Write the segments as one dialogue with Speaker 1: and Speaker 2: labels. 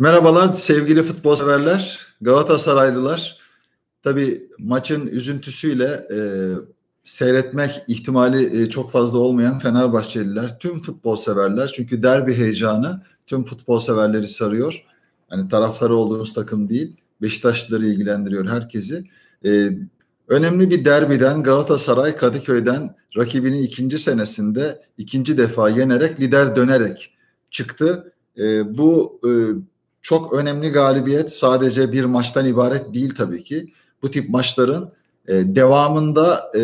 Speaker 1: Merhabalar sevgili futbol severler, Galatasaraylılar. Tabii maçın üzüntüsüyle e, seyretmek ihtimali e, çok fazla olmayan Fenerbahçeliler, tüm futbol severler. Çünkü derbi heyecanı tüm futbol severleri sarıyor. Hani taraftarı olduğumuz takım değil, Beşiktaşlıları ilgilendiriyor herkesi. E, önemli bir derbiden Galatasaray Kadıköy'den rakibini ikinci senesinde ikinci defa yenerek lider dönerek çıktı. E, bu e, çok önemli galibiyet sadece bir maçtan ibaret değil tabii ki. Bu tip maçların e, devamında e,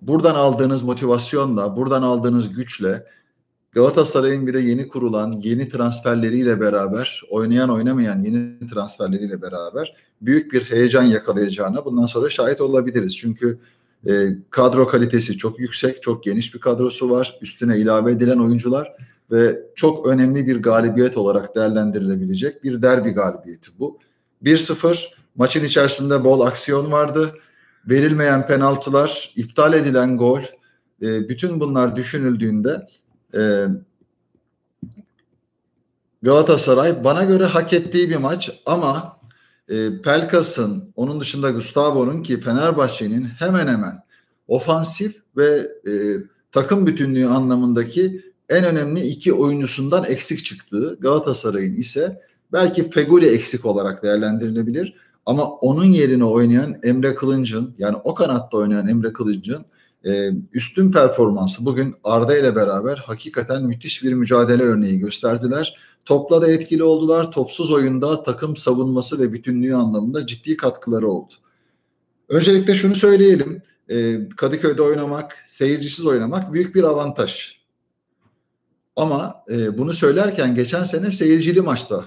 Speaker 1: buradan aldığınız motivasyonla, buradan aldığınız güçle Galatasaray'ın bir de yeni kurulan, yeni transferleriyle beraber, oynayan oynamayan yeni transferleriyle beraber büyük bir heyecan yakalayacağına bundan sonra şahit olabiliriz. Çünkü e, kadro kalitesi çok yüksek, çok geniş bir kadrosu var. Üstüne ilave edilen oyuncular ve çok önemli bir galibiyet olarak değerlendirilebilecek bir derbi galibiyeti bu. 1-0 maçın içerisinde bol aksiyon vardı. Verilmeyen penaltılar, iptal edilen gol, e, bütün bunlar düşünüldüğünde e, Galatasaray bana göre hak ettiği bir maç ama e, Pelkas'ın, onun dışında Gustavo'nun ki Fenerbahçe'nin hemen hemen ofansif ve e, takım bütünlüğü anlamındaki en önemli iki oyuncusundan eksik çıktığı Galatasaray'ın ise belki Feguli eksik olarak değerlendirilebilir. Ama onun yerine oynayan Emre Kılınç'ın yani o kanatta oynayan Emre Kılınç'ın e, üstün performansı bugün Arda ile beraber hakikaten müthiş bir mücadele örneği gösterdiler. Topla da etkili oldular. Topsuz oyunda takım savunması ve bütünlüğü anlamında ciddi katkıları oldu. Öncelikle şunu söyleyelim. E, Kadıköy'de oynamak, seyircisiz oynamak büyük bir avantaj. Ama e, bunu söylerken geçen sene seyircili maçta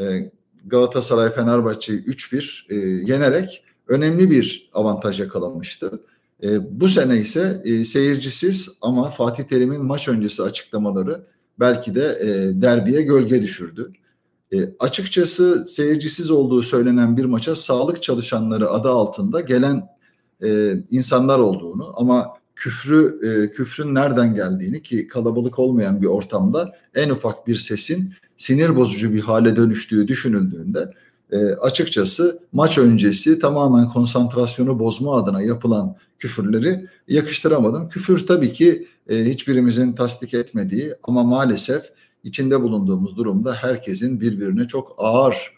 Speaker 1: e, Galatasaray Fenerbahçe'yi 3-1 e, yenerek önemli bir avantaj yakalamıştı. E, bu sene ise e, seyircisiz ama Fatih Terim'in maç öncesi açıklamaları belki de e, derbiye gölge düşürdü. E, açıkçası seyircisiz olduğu söylenen bir maça sağlık çalışanları adı altında gelen e, insanlar olduğunu ama küfrü e, küfrün nereden geldiğini ki kalabalık olmayan bir ortamda en ufak bir sesin sinir bozucu bir hale dönüştüğü düşünüldüğünde e, açıkçası maç öncesi tamamen konsantrasyonu bozma adına yapılan küfürleri yakıştıramadım. Küfür tabii ki e, hiçbirimizin tasdik etmediği ama maalesef içinde bulunduğumuz durumda herkesin birbirine çok ağır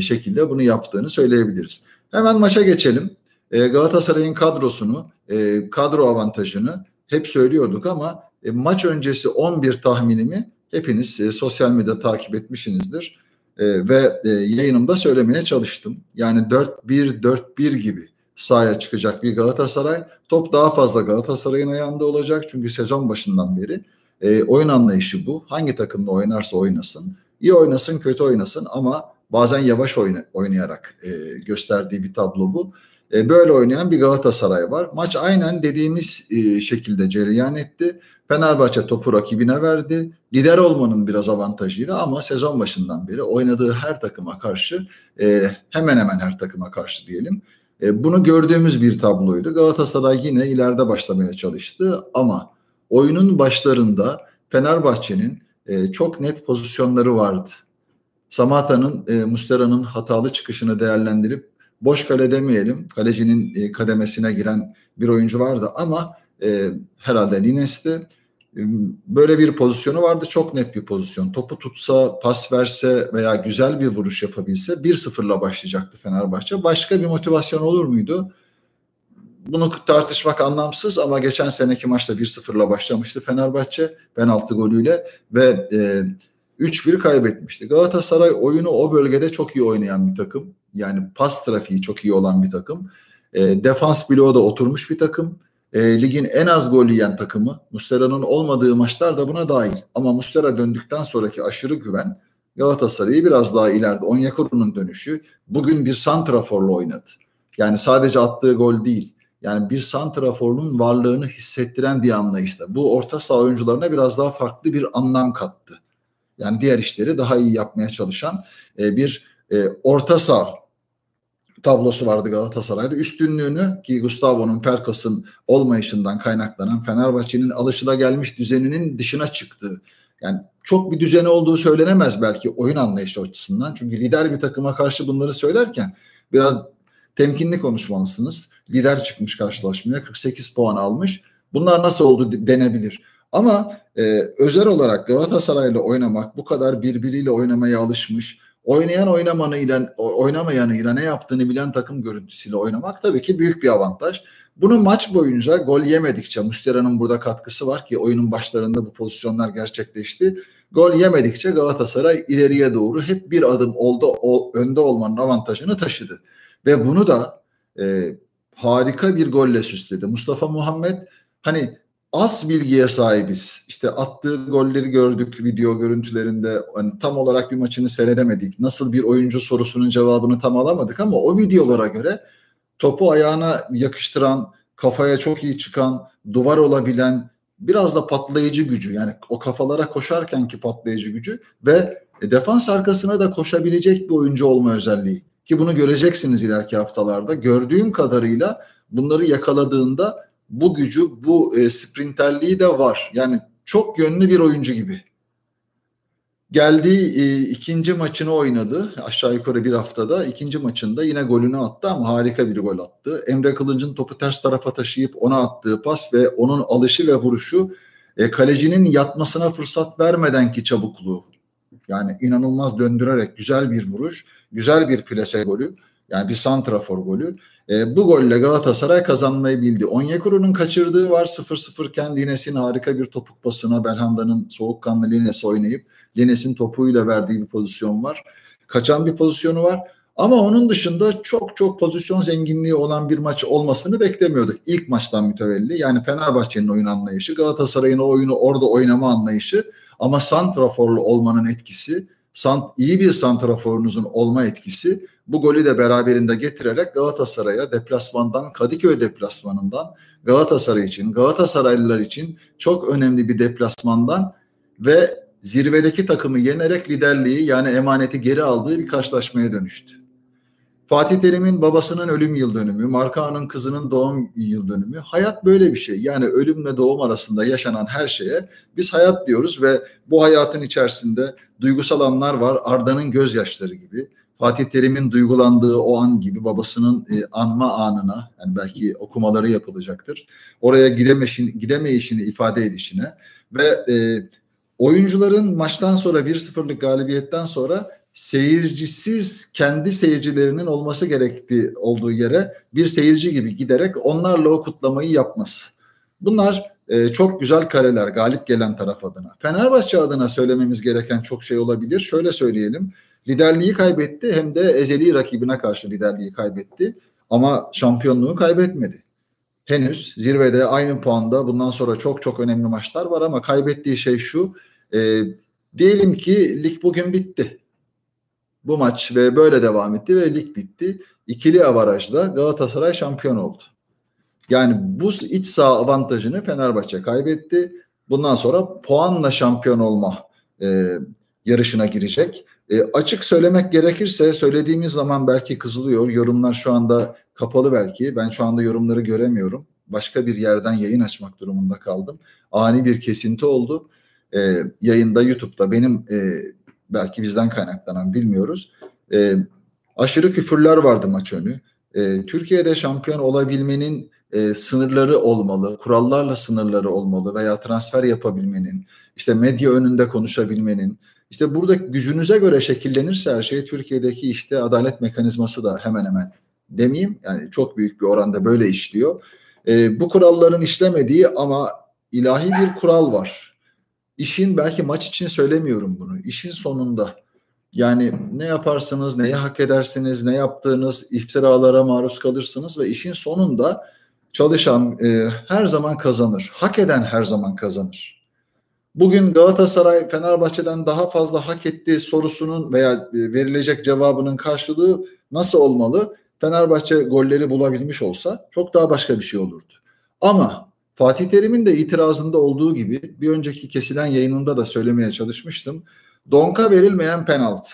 Speaker 1: şekilde bunu yaptığını söyleyebiliriz. Hemen maça geçelim. E, Galatasaray'ın kadrosunu, e, kadro avantajını hep söylüyorduk ama e, maç öncesi 11 tahminimi hepiniz e, sosyal medyada takip etmişsinizdir. E, ve e, yayınımda söylemeye çalıştım. Yani 4-1-4-1 gibi sahaya çıkacak bir Galatasaray. Top daha fazla Galatasaray'ın ayağında olacak. Çünkü sezon başından beri e, oyun anlayışı bu. Hangi takımla oynarsa oynasın. İyi oynasın, kötü oynasın ama bazen yavaş oyna, oynayarak e, gösterdiği bir tablo bu. E, böyle oynayan bir Galatasaray var. Maç aynen dediğimiz e, şekilde cereyan etti. Fenerbahçe topu rakibine verdi. Lider olmanın biraz avantajıyla ama sezon başından beri oynadığı her takıma karşı e, hemen hemen her takıma karşı diyelim. bunu gördüğümüz bir tabloydu. Galatasaray yine ileride başlamaya çalıştı ama oyunun başlarında Fenerbahçe'nin çok net pozisyonları vardı. Samata'nın, e, Mustera'nın hatalı çıkışını değerlendirip boş kale demeyelim. Kalecinin e, kademesine giren bir oyuncu vardı ama e, herhalde Lines'ti. E, böyle bir pozisyonu vardı. Çok net bir pozisyon. Topu tutsa, pas verse veya güzel bir vuruş yapabilse 1-0'la başlayacaktı Fenerbahçe. Başka bir motivasyon olur muydu? Bunu tartışmak anlamsız ama geçen seneki maçta 1-0'la başlamıştı Fenerbahçe penaltı golüyle ve e, 3-1 kaybetmişti. Galatasaray oyunu o bölgede çok iyi oynayan bir takım. Yani pas trafiği çok iyi olan bir takım. E, defans bloğu da oturmuş bir takım. E, ligin en az gol yiyen takımı. Mustera'nın olmadığı maçlar da buna dahil. Ama Mustera döndükten sonraki aşırı güven Galatasaray'ı biraz daha ileride. Onyekuru'nun dönüşü bugün bir santraforla oynadı. Yani sadece attığı gol değil. Yani bir santraforun varlığını hissettiren bir anlayışta. Bu orta saha oyuncularına biraz daha farklı bir anlam kattı. Yani diğer işleri daha iyi yapmaya çalışan e, bir e, orta saha tablosu vardı Galatasaray'da. Üstünlüğünü ki Gustavo'nun Perkas'ın olmayışından kaynaklanan Fenerbahçe'nin alışılagelmiş düzeninin dışına çıktığı Yani çok bir düzeni olduğu söylenemez belki oyun anlayışı açısından. Çünkü lider bir takıma karşı bunları söylerken biraz temkinli konuşmalısınız. Lider çıkmış karşılaşmaya 48 puan almış. Bunlar nasıl oldu denebilir. Ama e, özel olarak Galatasaray'la oynamak, bu kadar birbiriyle oynamaya alışmış, oynayan oynamanıyla, oynamayanıyla ne yaptığını bilen takım görüntüsüyle oynamak tabii ki büyük bir avantaj. Bunu maç boyunca gol yemedikçe, Muslera'nın burada katkısı var ki oyunun başlarında bu pozisyonlar gerçekleşti. Gol yemedikçe Galatasaray ileriye doğru hep bir adım oldu, o, önde olmanın avantajını taşıdı. Ve bunu da e, harika bir golle süsledi. Mustafa Muhammed hani az bilgiye sahibiz. İşte attığı golleri gördük video görüntülerinde. Hani tam olarak bir maçını seyredemedik. Nasıl bir oyuncu sorusunun cevabını tam alamadık ama o videolara göre topu ayağına yakıştıran, kafaya çok iyi çıkan, duvar olabilen, biraz da patlayıcı gücü yani o kafalara koşarkenki patlayıcı gücü ve defans arkasına da koşabilecek bir oyuncu olma özelliği. Ki bunu göreceksiniz ileriki haftalarda. Gördüğüm kadarıyla bunları yakaladığında bu gücü, bu e, sprinterliği de var. Yani çok yönlü bir oyuncu gibi. Geldiği e, ikinci maçını oynadı. Aşağı yukarı bir haftada. ikinci maçında yine golünü attı ama harika bir gol attı. Emre Kılıç'ın topu ters tarafa taşıyıp ona attığı pas ve onun alışı ve vuruşu e, kalecinin yatmasına fırsat vermeden ki çabukluğu. Yani inanılmaz döndürerek güzel bir vuruş, güzel bir plase golü. Yani bir santrafor golü. E, bu golle Galatasaray kazanmayı bildi. Onyekuru'nun kaçırdığı var 0-0 iken Lines'in harika bir topuk pasına Belhanda'nın soğukkanlı Lines oynayıp Lines'in topuyla verdiği bir pozisyon var. Kaçan bir pozisyonu var. Ama onun dışında çok çok pozisyon zenginliği olan bir maç olmasını beklemiyorduk. İlk maçtan mütevelli. Yani Fenerbahçe'nin oyun anlayışı, Galatasaray'ın oyunu orada oynama anlayışı ama santraforlu olmanın etkisi, sant, iyi bir santraforunuzun olma etkisi bu golü de beraberinde getirerek Galatasaray'a deplasmandan, Kadıköy deplasmanından Galatasaray için, Galatasaraylılar için çok önemli bir deplasmandan ve zirvedeki takımı yenerek liderliği yani emaneti geri aldığı bir karşılaşmaya dönüştü. Fatih Terim'in babasının ölüm yıl dönümü, Markan'ın kızının doğum yıl dönümü. Hayat böyle bir şey. Yani ölümle doğum arasında yaşanan her şeye biz hayat diyoruz ve bu hayatın içerisinde duygusal anlar var. Arda'nın gözyaşları gibi. Fatih Terim'in duygulandığı o an gibi babasının e, anma anına yani belki okumaları yapılacaktır. Oraya gidemeşin, gidemeyişini ifade edişine ve e, oyuncuların maçtan sonra 1-0'lık galibiyetten sonra seyircisiz kendi seyircilerinin olması gerektiği olduğu yere bir seyirci gibi giderek onlarla o kutlamayı yapması. Bunlar e, çok güzel kareler galip gelen taraf adına. Fenerbahçe adına söylememiz gereken çok şey olabilir. Şöyle söyleyelim. Liderliği kaybetti hem de ezeli rakibine karşı liderliği kaybetti. Ama şampiyonluğu kaybetmedi. Henüz zirvede aynı puanda bundan sonra çok çok önemli maçlar var ama kaybettiği şey şu. E, diyelim ki lig bugün bitti. Bu maç ve böyle devam etti ve lig bitti. İkili avarajda Galatasaray şampiyon oldu. Yani bu iç saha avantajını Fenerbahçe kaybetti. Bundan sonra puanla şampiyon olma e, yarışına girecek. E, açık söylemek gerekirse söylediğimiz zaman belki kızılıyor. Yorumlar şu anda kapalı belki. Ben şu anda yorumları göremiyorum. Başka bir yerden yayın açmak durumunda kaldım. Ani bir kesinti oldu. E, yayında YouTube'da benim e, belki bizden kaynaklanan bilmiyoruz. E, aşırı küfürler vardı maç önü. E, Türkiye'de şampiyon olabilmenin e, sınırları olmalı, kurallarla sınırları olmalı veya transfer yapabilmenin, işte medya önünde konuşabilmenin, işte burada gücünüze göre şekillenirse her şey Türkiye'deki işte adalet mekanizması da hemen hemen demeyeyim yani çok büyük bir oranda böyle işliyor. E, bu kuralların işlemediği ama ilahi bir kural var. İşin belki maç için söylemiyorum bunu. İşin sonunda yani ne yaparsınız, neye hak edersiniz, ne yaptığınız iftiralara maruz kalırsınız ve işin sonunda çalışan e, her zaman kazanır. Hak eden her zaman kazanır. Bugün Galatasaray Fenerbahçe'den daha fazla hak ettiği sorusunun veya e, verilecek cevabının karşılığı nasıl olmalı? Fenerbahçe golleri bulabilmiş olsa çok daha başka bir şey olurdu. Ama Fatih Terim'in de itirazında olduğu gibi bir önceki kesilen yayınımda da söylemeye çalışmıştım. Donka verilmeyen penaltı.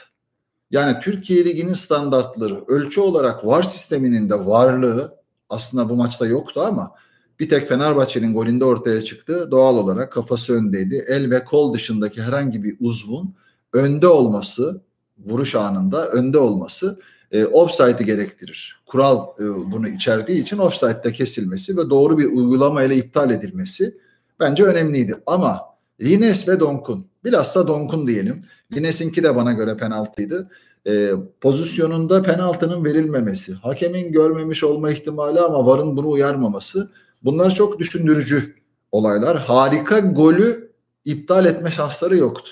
Speaker 1: Yani Türkiye Ligi'nin standartları ölçü olarak VAR sisteminin de varlığı aslında bu maçta yoktu ama bir tek Fenerbahçe'nin golünde ortaya çıktı. Doğal olarak kafası öndeydi. El ve kol dışındaki herhangi bir uzvun önde olması, vuruş anında önde olması e, offside'i gerektirir. Kural e, bunu içerdiği için offside'de kesilmesi ve doğru bir uygulamayla iptal edilmesi bence önemliydi. Ama Lines ve Donkun, bilhassa Donkun diyelim. Lines'inki de bana göre penaltıydı. E, pozisyonunda penaltının verilmemesi, hakemin görmemiş olma ihtimali ama VAR'ın bunu uyarmaması bunlar çok düşündürücü olaylar. Harika golü iptal etme şansları yoktu.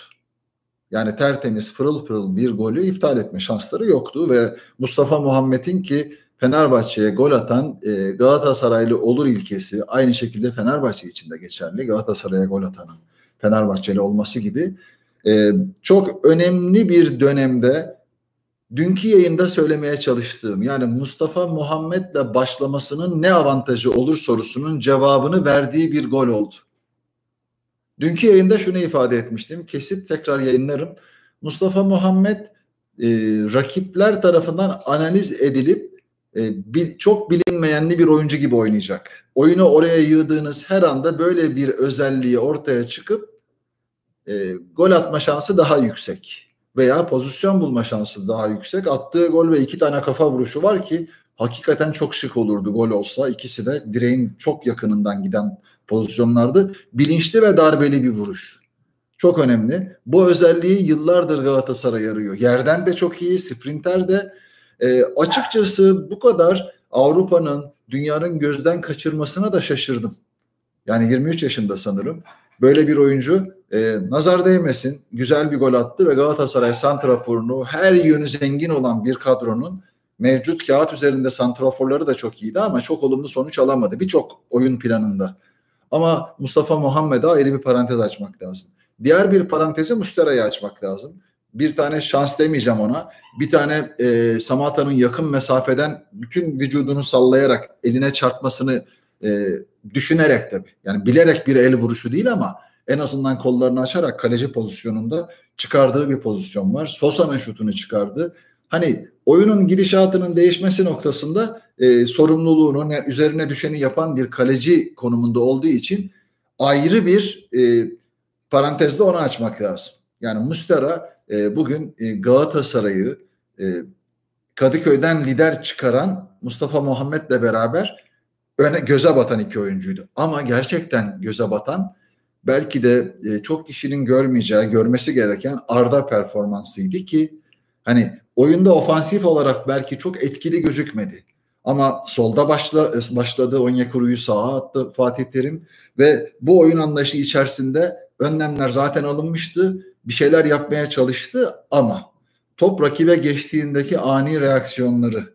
Speaker 1: Yani tertemiz pırıl pırıl bir golü iptal etme şansları yoktu ve Mustafa Muhammed'in ki Fenerbahçe'ye gol atan e, Galatasaraylı olur ilkesi aynı şekilde Fenerbahçe için de geçerli. Galatasaray'a gol atanın Fenerbahçeli olması gibi e, çok önemli bir dönemde dünkü yayında söylemeye çalıştığım yani Mustafa Muhammed'le başlamasının ne avantajı olur sorusunun cevabını verdiği bir gol oldu. Dünkü yayında şunu ifade etmiştim. Kesip tekrar yayınlarım. Mustafa Muhammed e, rakipler tarafından analiz edilip e, bir, çok bilinmeyenli bir oyuncu gibi oynayacak. Oyunu oraya yığdığınız her anda böyle bir özelliği ortaya çıkıp e, gol atma şansı daha yüksek veya pozisyon bulma şansı daha yüksek. Attığı gol ve iki tane kafa vuruşu var ki hakikaten çok şık olurdu gol olsa. İkisi de direğin çok yakınından giden pozisyonlardı. Bilinçli ve darbeli bir vuruş. Çok önemli. Bu özelliği yıllardır Galatasaray arıyor. Yerden de çok iyi, sprinter de. E, açıkçası bu kadar Avrupa'nın, dünyanın gözden kaçırmasına da şaşırdım. Yani 23 yaşında sanırım. Böyle bir oyuncu e, nazar değmesin. Güzel bir gol attı ve Galatasaray santraforunu her yönü zengin olan bir kadronun mevcut kağıt üzerinde santraforları da çok iyiydi ama çok olumlu sonuç alamadı. Birçok oyun planında. Ama Mustafa Muhammed'e ayrı bir parantez açmak lazım. Diğer bir parantezi Mustera'yı açmak lazım. Bir tane şans demeyeceğim ona. Bir tane e, Samata'nın yakın mesafeden bütün vücudunu sallayarak eline çarpmasını e, düşünerek tabii. Yani bilerek bir el vuruşu değil ama en azından kollarını açarak kaleci pozisyonunda çıkardığı bir pozisyon var. Sosa'nın şutunu çıkardı. Hani oyunun gidişatının değişmesi noktasında e, sorumluluğunu ne, üzerine düşeni yapan bir kaleci konumunda olduğu için ayrı bir e, parantezde onu açmak lazım. Yani Mustera e, bugün e, Galatasaray'ı e, Kadıköy'den lider çıkaran Mustafa Muhammed'le beraber öne göze batan iki oyuncuydu. Ama gerçekten göze batan belki de e, çok kişinin görmeyeceği, görmesi gereken Arda performansıydı ki hani oyunda ofansif olarak belki çok etkili gözükmedi. Ama solda başla, başladı Onyekuru'yu sağa attı Fatih Terim ve bu oyun anlayışı içerisinde önlemler zaten alınmıştı. Bir şeyler yapmaya çalıştı ama top rakibe geçtiğindeki ani reaksiyonları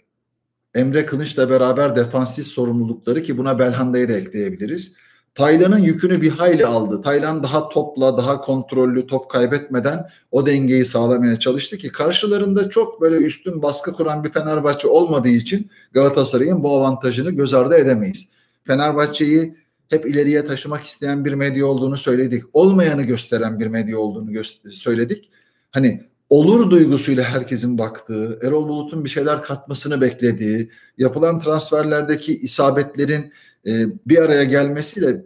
Speaker 1: Emre Kılıç'la beraber defansif sorumlulukları ki buna Belhanda'yı da ekleyebiliriz. Taylan'ın yükünü bir hayli aldı. Taylan daha topla, daha kontrollü, top kaybetmeden o dengeyi sağlamaya çalıştı ki karşılarında çok böyle üstün baskı kuran bir Fenerbahçe olmadığı için Galatasaray'ın bu avantajını göz ardı edemeyiz. Fenerbahçe'yi hep ileriye taşımak isteyen bir medya olduğunu söyledik. Olmayanı gösteren bir medya olduğunu gö- söyledik. Hani olur duygusuyla herkesin baktığı, Erol Bulut'un bir şeyler katmasını beklediği, yapılan transferlerdeki isabetlerin e, bir araya gelmesiyle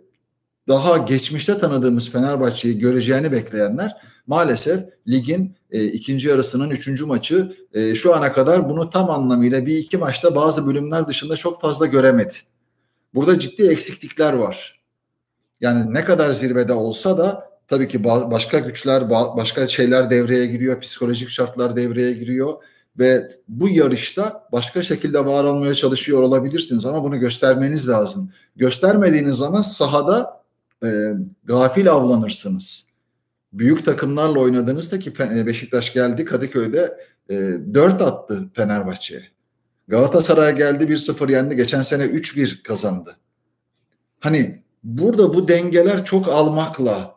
Speaker 1: daha geçmişte tanıdığımız Fenerbahçe'yi göreceğini bekleyenler maalesef ligin e, ikinci yarısının üçüncü maçı e, şu ana kadar bunu tam anlamıyla bir iki maçta bazı bölümler dışında çok fazla göremedi. Burada ciddi eksiklikler var. Yani ne kadar zirvede olsa da tabii ki başka güçler, başka şeyler devreye giriyor, psikolojik şartlar devreye giriyor ve bu yarışta başka şekilde var olmaya çalışıyor olabilirsiniz ama bunu göstermeniz lazım. Göstermediğiniz zaman sahada e, gafil avlanırsınız. Büyük takımlarla oynadığınızda ki e, Beşiktaş geldi Kadıköy'de e, 4 attı Fenerbahçe'ye. Galatasaray geldi 1-0 yendi. Geçen sene 3-1 kazandı. Hani burada bu dengeler çok almakla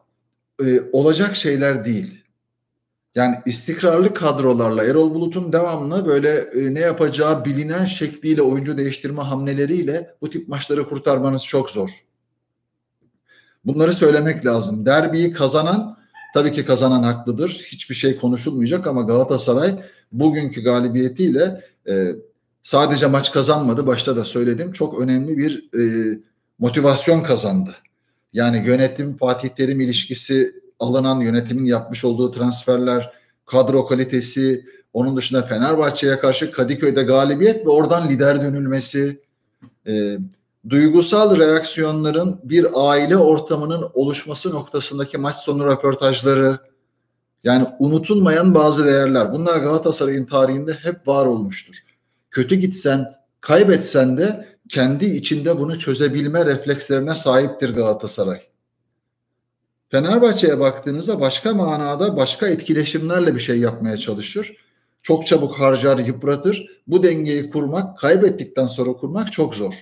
Speaker 1: e, olacak şeyler değil. Yani istikrarlı kadrolarla Erol Bulut'un devamlı böyle e, ne yapacağı bilinen şekliyle oyuncu değiştirme hamleleriyle bu tip maçları kurtarmanız çok zor. Bunları söylemek lazım. Derbiyi kazanan tabii ki kazanan haklıdır. Hiçbir şey konuşulmayacak ama Galatasaray bugünkü galibiyetiyle e, sadece maç kazanmadı. Başta da söyledim. Çok önemli bir e, motivasyon kazandı. Yani yönetim Fatih Terim ilişkisi alınan yönetimin yapmış olduğu transferler, kadro kalitesi, onun dışında Fenerbahçe'ye karşı Kadıköy'de galibiyet ve oradan lider dönülmesi, e, duygusal reaksiyonların bir aile ortamının oluşması noktasındaki maç sonu röportajları, yani unutulmayan bazı değerler. Bunlar Galatasaray'ın tarihinde hep var olmuştur. Kötü gitsen, kaybetsen de kendi içinde bunu çözebilme reflekslerine sahiptir Galatasaray. Fenerbahçe'ye baktığınızda başka manada başka etkileşimlerle bir şey yapmaya çalışır. Çok çabuk harcar, yıpratır. Bu dengeyi kurmak, kaybettikten sonra kurmak çok zor.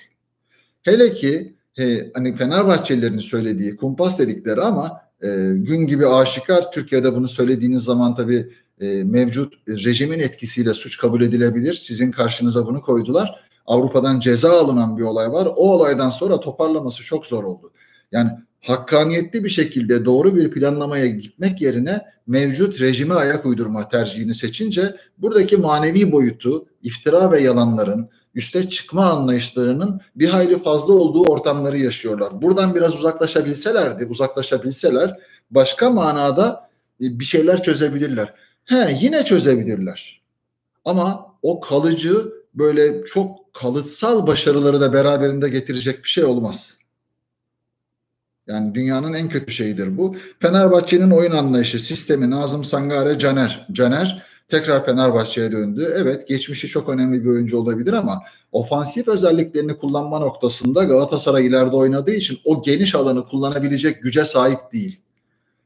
Speaker 1: Hele ki he, hani Fenerbahçelilerin söylediği kumpas dedikleri ama e, gün gibi aşikar Türkiye'de bunu söylediğiniz zaman tabii e, mevcut rejimin etkisiyle suç kabul edilebilir. Sizin karşınıza bunu koydular. Avrupa'dan ceza alınan bir olay var. O olaydan sonra toparlaması çok zor oldu. Yani hakkaniyetli bir şekilde doğru bir planlamaya gitmek yerine mevcut rejime ayak uydurma tercihini seçince buradaki manevi boyutu, iftira ve yalanların, üste çıkma anlayışlarının bir hayli fazla olduğu ortamları yaşıyorlar. Buradan biraz uzaklaşabilselerdi, uzaklaşabilseler başka manada e, bir şeyler çözebilirler. He yine çözebilirler. Ama o kalıcı böyle çok kalıtsal başarıları da beraberinde getirecek bir şey olmaz. Yani dünyanın en kötü şeyidir bu. Fenerbahçe'nin oyun anlayışı, sistemi Nazım Sangare, Caner. Caner tekrar Fenerbahçe'ye döndü. Evet geçmişi çok önemli bir oyuncu olabilir ama ofansif özelliklerini kullanma noktasında Galatasaray ileride oynadığı için o geniş alanı kullanabilecek güce sahip değil.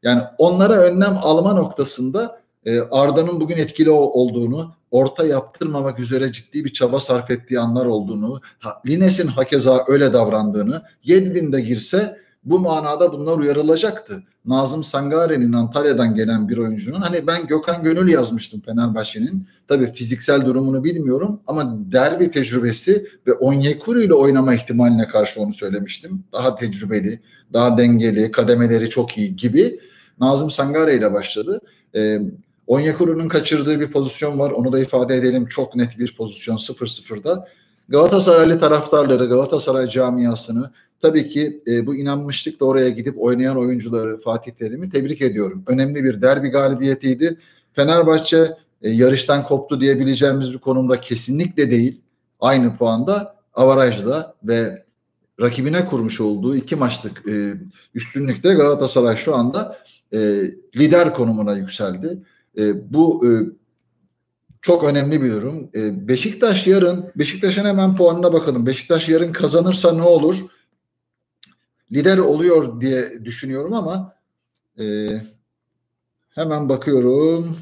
Speaker 1: Yani onlara önlem alma noktasında e, Arda'nın bugün etkili olduğunu, orta yaptırmamak üzere ciddi bir çaba sarf ettiği anlar olduğunu, Lines'in hakeza öyle davrandığını, Yedlin de girse bu manada bunlar uyarılacaktı. Nazım Sangare'nin Antalya'dan gelen bir oyuncunun hani ben Gökhan Gönül yazmıştım Fenerbahçe'nin. Tabii fiziksel durumunu bilmiyorum ama derbi tecrübesi ve Onyekuru ile oynama ihtimaline karşı onu söylemiştim. Daha tecrübeli, daha dengeli, kademeleri çok iyi gibi. Nazım Sangare ile başladı. Ee, Onyekuru'nun kaçırdığı bir pozisyon var. Onu da ifade edelim. Çok net bir pozisyon 0-0'da. Galatasaraylı taraftarları, Galatasaray camiasını tabii ki e, bu inanmışlıkla oraya gidip oynayan oyuncuları Fatih Terim'i tebrik ediyorum. Önemli bir derbi galibiyetiydi. Fenerbahçe e, yarıştan koptu diyebileceğimiz bir konumda kesinlikle değil. Aynı puanda avarajda ve rakibine kurmuş olduğu iki maçlık e, üstünlükte Galatasaray şu anda e, lider konumuna yükseldi. E, bu e, çok önemli bir durum. E, Beşiktaş yarın, Beşiktaş'ın hemen puanına bakalım. Beşiktaş yarın kazanırsa ne olur? Lider oluyor diye düşünüyorum ama e, hemen bakıyorum.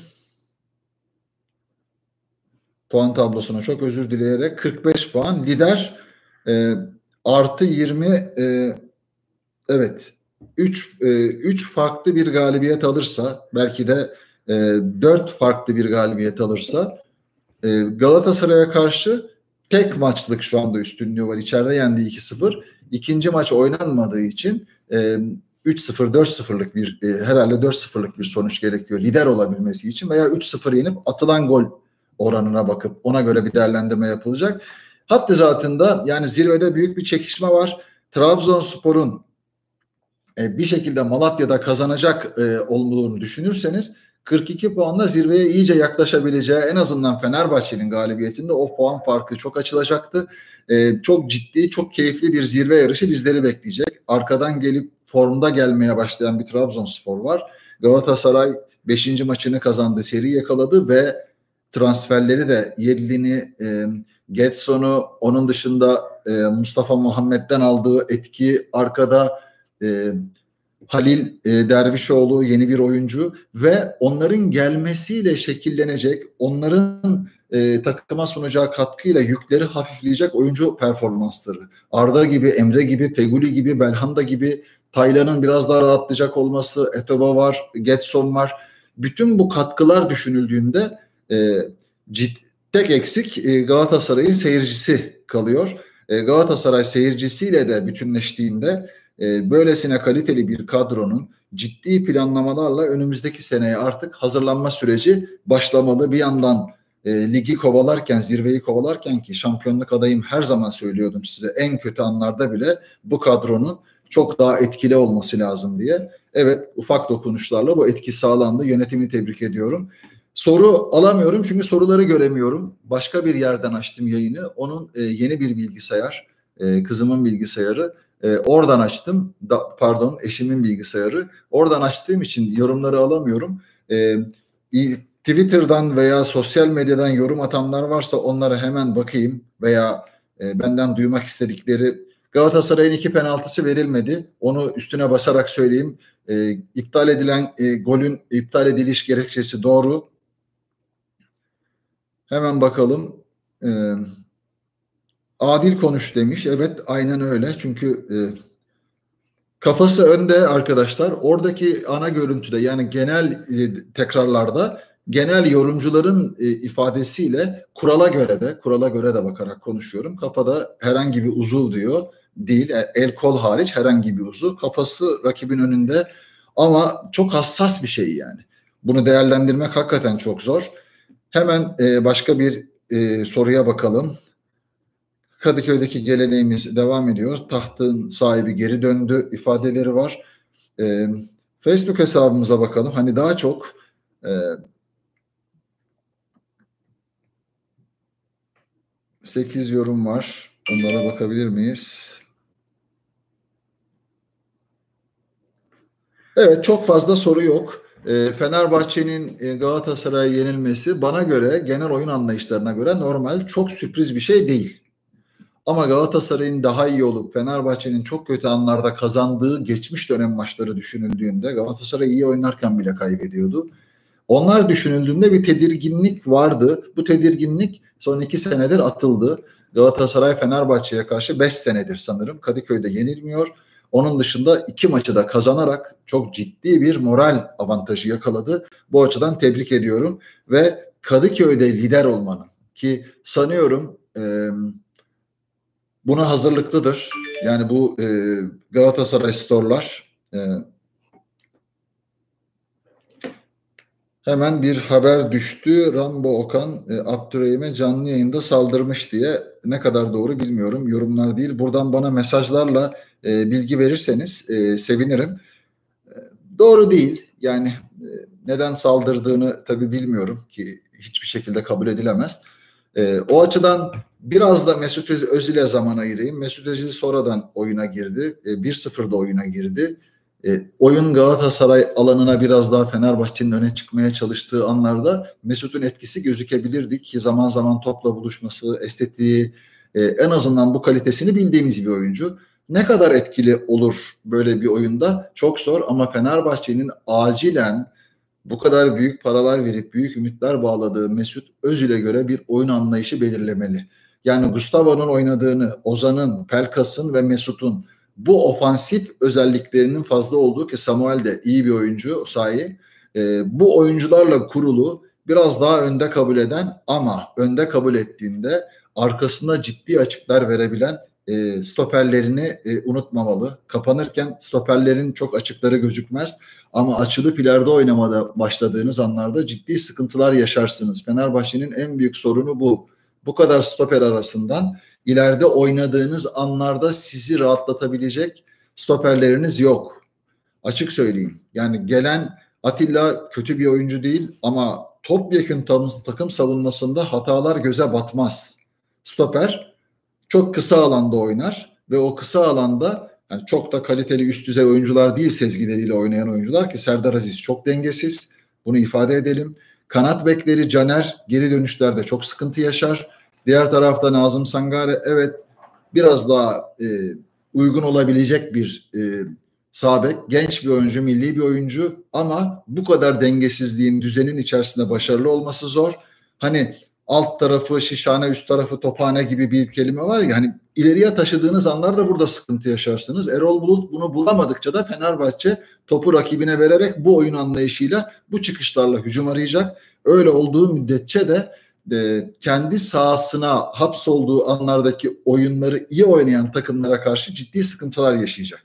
Speaker 1: Puan tablosuna çok özür dileyerek 45 puan. Lider e, artı 20 e, evet 3 3 farklı bir galibiyet alırsa belki de e, 4 farklı bir galibiyet alırsa e, Galatasaray'a karşı tek maçlık şu anda üstünlüğü var. İçeride yendi 2-0. İkinci maç oynanmadığı için e, 3-0 4-0'lık bir e, herhalde 4-0'lık bir sonuç gerekiyor lider olabilmesi için veya 3-0 yenip atılan gol oranına bakıp ona göre bir değerlendirme yapılacak. Hatta zatında yani zirvede büyük bir çekişme var. Trabzonspor'un e, bir şekilde Malatya'da kazanacak e, olduğunu düşünürseniz 42 puanla zirveye iyice yaklaşabileceği en azından Fenerbahçe'nin galibiyetinde o puan farkı çok açılacaktı. Ee, çok ciddi, çok keyifli bir zirve yarışı bizleri bekleyecek. Arkadan gelip formda gelmeye başlayan bir Trabzonspor var. Galatasaray 5. maçını kazandı, seri yakaladı ve transferleri de Yedlin'i, e, Getson'u, onun dışında e, Mustafa Muhammed'den aldığı etki, arkada e, Halil e, Dervişoğlu yeni bir oyuncu ve onların gelmesiyle şekillenecek, onların e, takıma sunacağı katkıyla yükleri hafifleyecek oyuncu performansları. Arda gibi, Emre gibi, Feguli gibi, Belhanda gibi, Taylan'ın biraz daha rahatlayacak olması, Etoba var, Getson var. Bütün bu katkılar düşünüldüğünde e, cid, tek eksik e, Galatasaray'ın seyircisi kalıyor. E, Galatasaray seyircisiyle de bütünleştiğinde e, böylesine kaliteli bir kadronun ciddi planlamalarla önümüzdeki seneye artık hazırlanma süreci başlamalı. Bir yandan e, ligi kovalarken, zirveyi kovalarken ki şampiyonluk adayım her zaman söylüyordum size en kötü anlarda bile bu kadronun çok daha etkili olması lazım diye. Evet ufak dokunuşlarla bu etki sağlandı. Yönetimi tebrik ediyorum. Soru alamıyorum çünkü soruları göremiyorum. Başka bir yerden açtım yayını. Onun e, yeni bir bilgisayar, e, kızımın bilgisayarı. E, oradan açtım. Da, pardon, eşimin bilgisayarı. Oradan açtığım için yorumları alamıyorum. E, Twitter'dan veya sosyal medyadan yorum atanlar varsa onlara hemen bakayım veya e, benden duymak istedikleri Galatasaray'ın iki penaltısı verilmedi. Onu üstüne basarak söyleyeyim. E, iptal edilen e, golün iptal ediliş gerekçesi doğru. Hemen bakalım. E, adil konuş demiş. Evet aynen öyle. Çünkü e, kafası önde arkadaşlar. Oradaki ana görüntüde yani genel e, tekrarlarda genel yorumcuların e, ifadesiyle kurala göre de kurala göre de bakarak konuşuyorum. Kafada herhangi bir uzuv diyor değil. E, el kol hariç herhangi bir uzuv. Kafası rakibin önünde ama çok hassas bir şey yani. Bunu değerlendirmek hakikaten çok zor. Hemen e, başka bir e, soruya bakalım. Kadıköy'deki geleneğimiz devam ediyor. Tahtın sahibi geri döndü ifadeleri var. E, Facebook hesabımıza bakalım. Hani daha çok e, 8 yorum var. Onlara bakabilir miyiz? Evet çok fazla soru yok. E, Fenerbahçe'nin e, Galatasaray'a yenilmesi bana göre genel oyun anlayışlarına göre normal çok sürpriz bir şey değil. Ama Galatasaray'ın daha iyi olup Fenerbahçe'nin çok kötü anlarda kazandığı geçmiş dönem maçları düşünüldüğünde Galatasaray iyi oynarken bile kaybediyordu. Onlar düşünüldüğünde bir tedirginlik vardı. Bu tedirginlik son iki senedir atıldı. Galatasaray Fenerbahçe'ye karşı beş senedir sanırım Kadıköy'de yenilmiyor. Onun dışında iki maçı da kazanarak çok ciddi bir moral avantajı yakaladı. Bu açıdan tebrik ediyorum ve Kadıköy'de lider olmanın ki sanıyorum e, buna hazırlıklıdır. Yani bu e, Galatasaray Store'lar e, Hemen bir haber düştü. Rambo Okan e, Abdurrahim'e canlı yayında saldırmış diye. Ne kadar doğru bilmiyorum. Yorumlar değil. Buradan bana mesajlarla e, bilgi verirseniz e, sevinirim. E, doğru değil. Yani e, neden saldırdığını tabii bilmiyorum ki hiçbir şekilde kabul edilemez. E, o açıdan biraz da Mesut Özil'e zaman ayırayım. Mesut Özil sonradan oyuna girdi. E, 1-0'da oyuna girdi. E, oyun Galatasaray alanına biraz daha Fenerbahçe'nin öne çıkmaya çalıştığı anlarda Mesut'un etkisi gözükebilirdi ki zaman zaman topla buluşması, estetiği, e, en azından bu kalitesini bildiğimiz bir oyuncu. Ne kadar etkili olur böyle bir oyunda çok zor ama Fenerbahçe'nin acilen bu kadar büyük paralar verip büyük ümitler bağladığı Mesut Özil'e göre bir oyun anlayışı belirlemeli. Yani Gustavo'nun oynadığını, Ozan'ın, Pelkas'ın ve Mesut'un bu ofansif özelliklerinin fazla olduğu ki Samuel de iyi bir oyuncu sahi. E, bu oyuncularla kurulu biraz daha önde kabul eden ama önde kabul ettiğinde arkasında ciddi açıklar verebilen e, stoperlerini e, unutmamalı. Kapanırken stoperlerin çok açıkları gözükmez ama açılıp ileride oynamada başladığınız anlarda ciddi sıkıntılar yaşarsınız. Fenerbahçe'nin en büyük sorunu bu. Bu kadar stoper arasından ileride oynadığınız anlarda sizi rahatlatabilecek stoperleriniz yok. Açık söyleyeyim. Yani gelen Atilla kötü bir oyuncu değil ama topyekun takım savunmasında hatalar göze batmaz. Stoper çok kısa alanda oynar ve o kısa alanda yani çok da kaliteli üst düzey oyuncular değil sezgileriyle oynayan oyuncular ki Serdar Aziz çok dengesiz. Bunu ifade edelim. Kanat bekleri Caner geri dönüşlerde çok sıkıntı yaşar. Diğer tarafta Nazım Sangare evet biraz daha e, uygun olabilecek bir e, sabek, genç bir oyuncu, milli bir oyuncu ama bu kadar dengesizliğin düzenin içerisinde başarılı olması zor. Hani alt tarafı şişhane, üst tarafı tophane gibi bir kelime var ya hani ileriye taşıdığınız anlarda burada sıkıntı yaşarsınız. Erol Bulut bunu bulamadıkça da Fenerbahçe topu rakibine vererek bu oyun anlayışıyla bu çıkışlarla hücum arayacak. Öyle olduğu müddetçe de e, kendi sahasına hapsolduğu anlardaki oyunları iyi oynayan takımlara karşı ciddi sıkıntılar yaşayacak.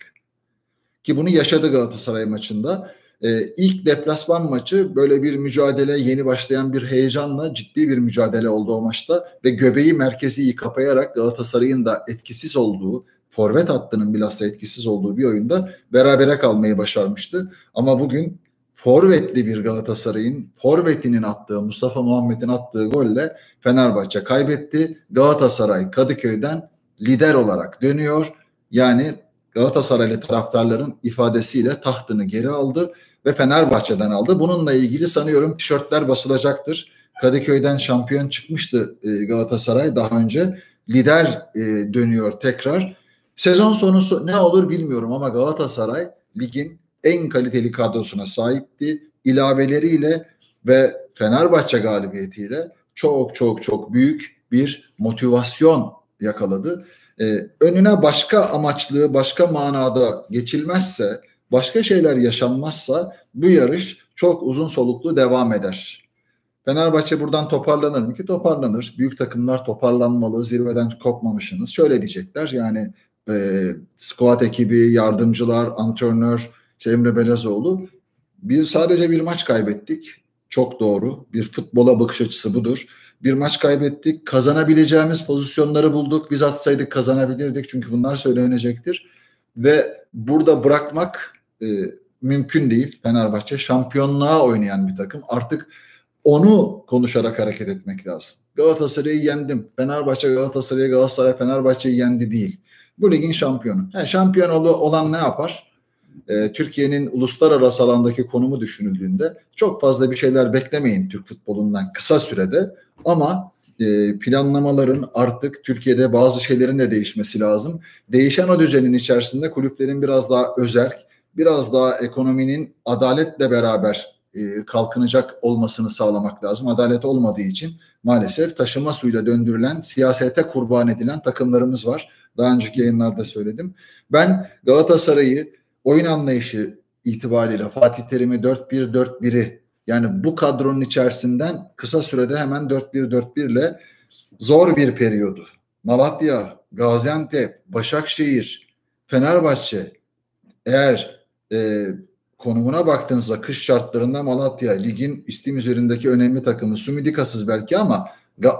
Speaker 1: Ki bunu yaşadı Galatasaray maçında. E, ilk deplasman maçı böyle bir mücadele yeni başlayan bir heyecanla ciddi bir mücadele oldu o maçta ve göbeği merkezi kapayarak Galatasaray'ın da etkisiz olduğu forvet hattının bilhassa etkisiz olduğu bir oyunda berabere kalmayı başarmıştı. Ama bugün forvetli bir Galatasaray'ın forvetinin attığı Mustafa Muhammed'in attığı golle Fenerbahçe kaybetti. Galatasaray Kadıköy'den lider olarak dönüyor. Yani Galatasaraylı taraftarların ifadesiyle tahtını geri aldı ve Fenerbahçe'den aldı. Bununla ilgili sanıyorum tişörtler basılacaktır. Kadıköy'den şampiyon çıkmıştı e, Galatasaray daha önce. Lider e, dönüyor tekrar. Sezon sonu ne olur bilmiyorum ama Galatasaray ligin en kaliteli kadrosuna sahipti. İlaveleriyle ve Fenerbahçe galibiyetiyle çok çok çok büyük bir motivasyon yakaladı. Ee, önüne başka amaçlı, başka manada geçilmezse, başka şeyler yaşanmazsa bu yarış çok uzun soluklu devam eder. Fenerbahçe buradan toparlanır mı ki? Toparlanır. Büyük takımlar toparlanmalı, zirveden kopmamışsınız. Şöyle diyecekler yani e, squad ekibi, yardımcılar, antrenör, işte Emre Belezoğlu. Bir sadece bir maç kaybettik. Çok doğru. Bir futbola bakış açısı budur. Bir maç kaybettik. Kazanabileceğimiz pozisyonları bulduk. Biz atsaydık kazanabilirdik. Çünkü bunlar söylenecektir. Ve burada bırakmak e, mümkün değil. Fenerbahçe şampiyonluğa oynayan bir takım. Artık onu konuşarak hareket etmek lazım. Galatasaray'ı yendim. Fenerbahçe Galatasaray'ı Galatasaray Fenerbahçe'yi yendi değil. Bu ligin şampiyonu. He, şampiyon olan ne yapar? Ee, Türkiye'nin uluslararası alandaki konumu düşünüldüğünde çok fazla bir şeyler beklemeyin Türk futbolundan kısa sürede ama e, planlamaların artık Türkiye'de bazı şeylerin de değişmesi lazım. Değişen o düzenin içerisinde kulüplerin biraz daha özel, biraz daha ekonominin adaletle beraber e, kalkınacak olmasını sağlamak lazım. Adalet olmadığı için maalesef taşıma suyla döndürülen, siyasete kurban edilen takımlarımız var. Daha önceki yayınlarda söyledim. Ben Galatasaray'ı oyun anlayışı itibariyle Fatih Terim'i 4-1-4-1'i yani bu kadronun içerisinden kısa sürede hemen 4-1-4-1 ile zor bir periyodu. Malatya, Gaziantep, Başakşehir, Fenerbahçe eğer e, konumuna baktığınızda kış şartlarında Malatya ligin istim üzerindeki önemli takımı Sumidikasız belki ama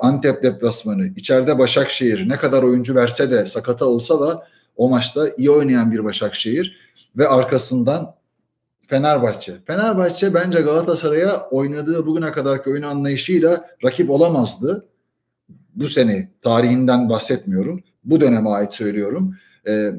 Speaker 1: Antep deplasmanı, içeride Başakşehir ne kadar oyuncu verse de sakata olsa da o maçta iyi oynayan bir Başakşehir ve arkasından Fenerbahçe. Fenerbahçe bence Galatasaray'a oynadığı bugüne kadarki oyun anlayışıyla rakip olamazdı. Bu sene tarihinden bahsetmiyorum. Bu döneme ait söylüyorum. Ee,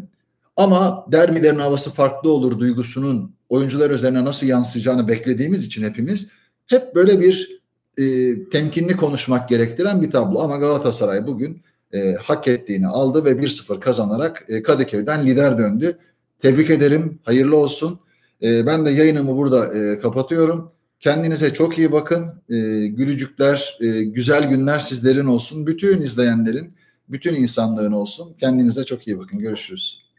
Speaker 1: ama derbilerin havası farklı olur duygusunun oyuncular üzerine nasıl yansıyacağını beklediğimiz için hepimiz hep böyle bir e, temkinli konuşmak gerektiren bir tablo. Ama Galatasaray bugün e, hak ettiğini aldı ve 1-0 kazanarak e, Kadıköy'den lider döndü. Tebrik ederim. Hayırlı olsun. E, ben de yayınımı burada e, kapatıyorum. Kendinize çok iyi bakın. E, gülücükler, e, güzel günler sizlerin olsun. Bütün izleyenlerin, bütün insanlığın olsun. Kendinize çok iyi bakın. Görüşürüz.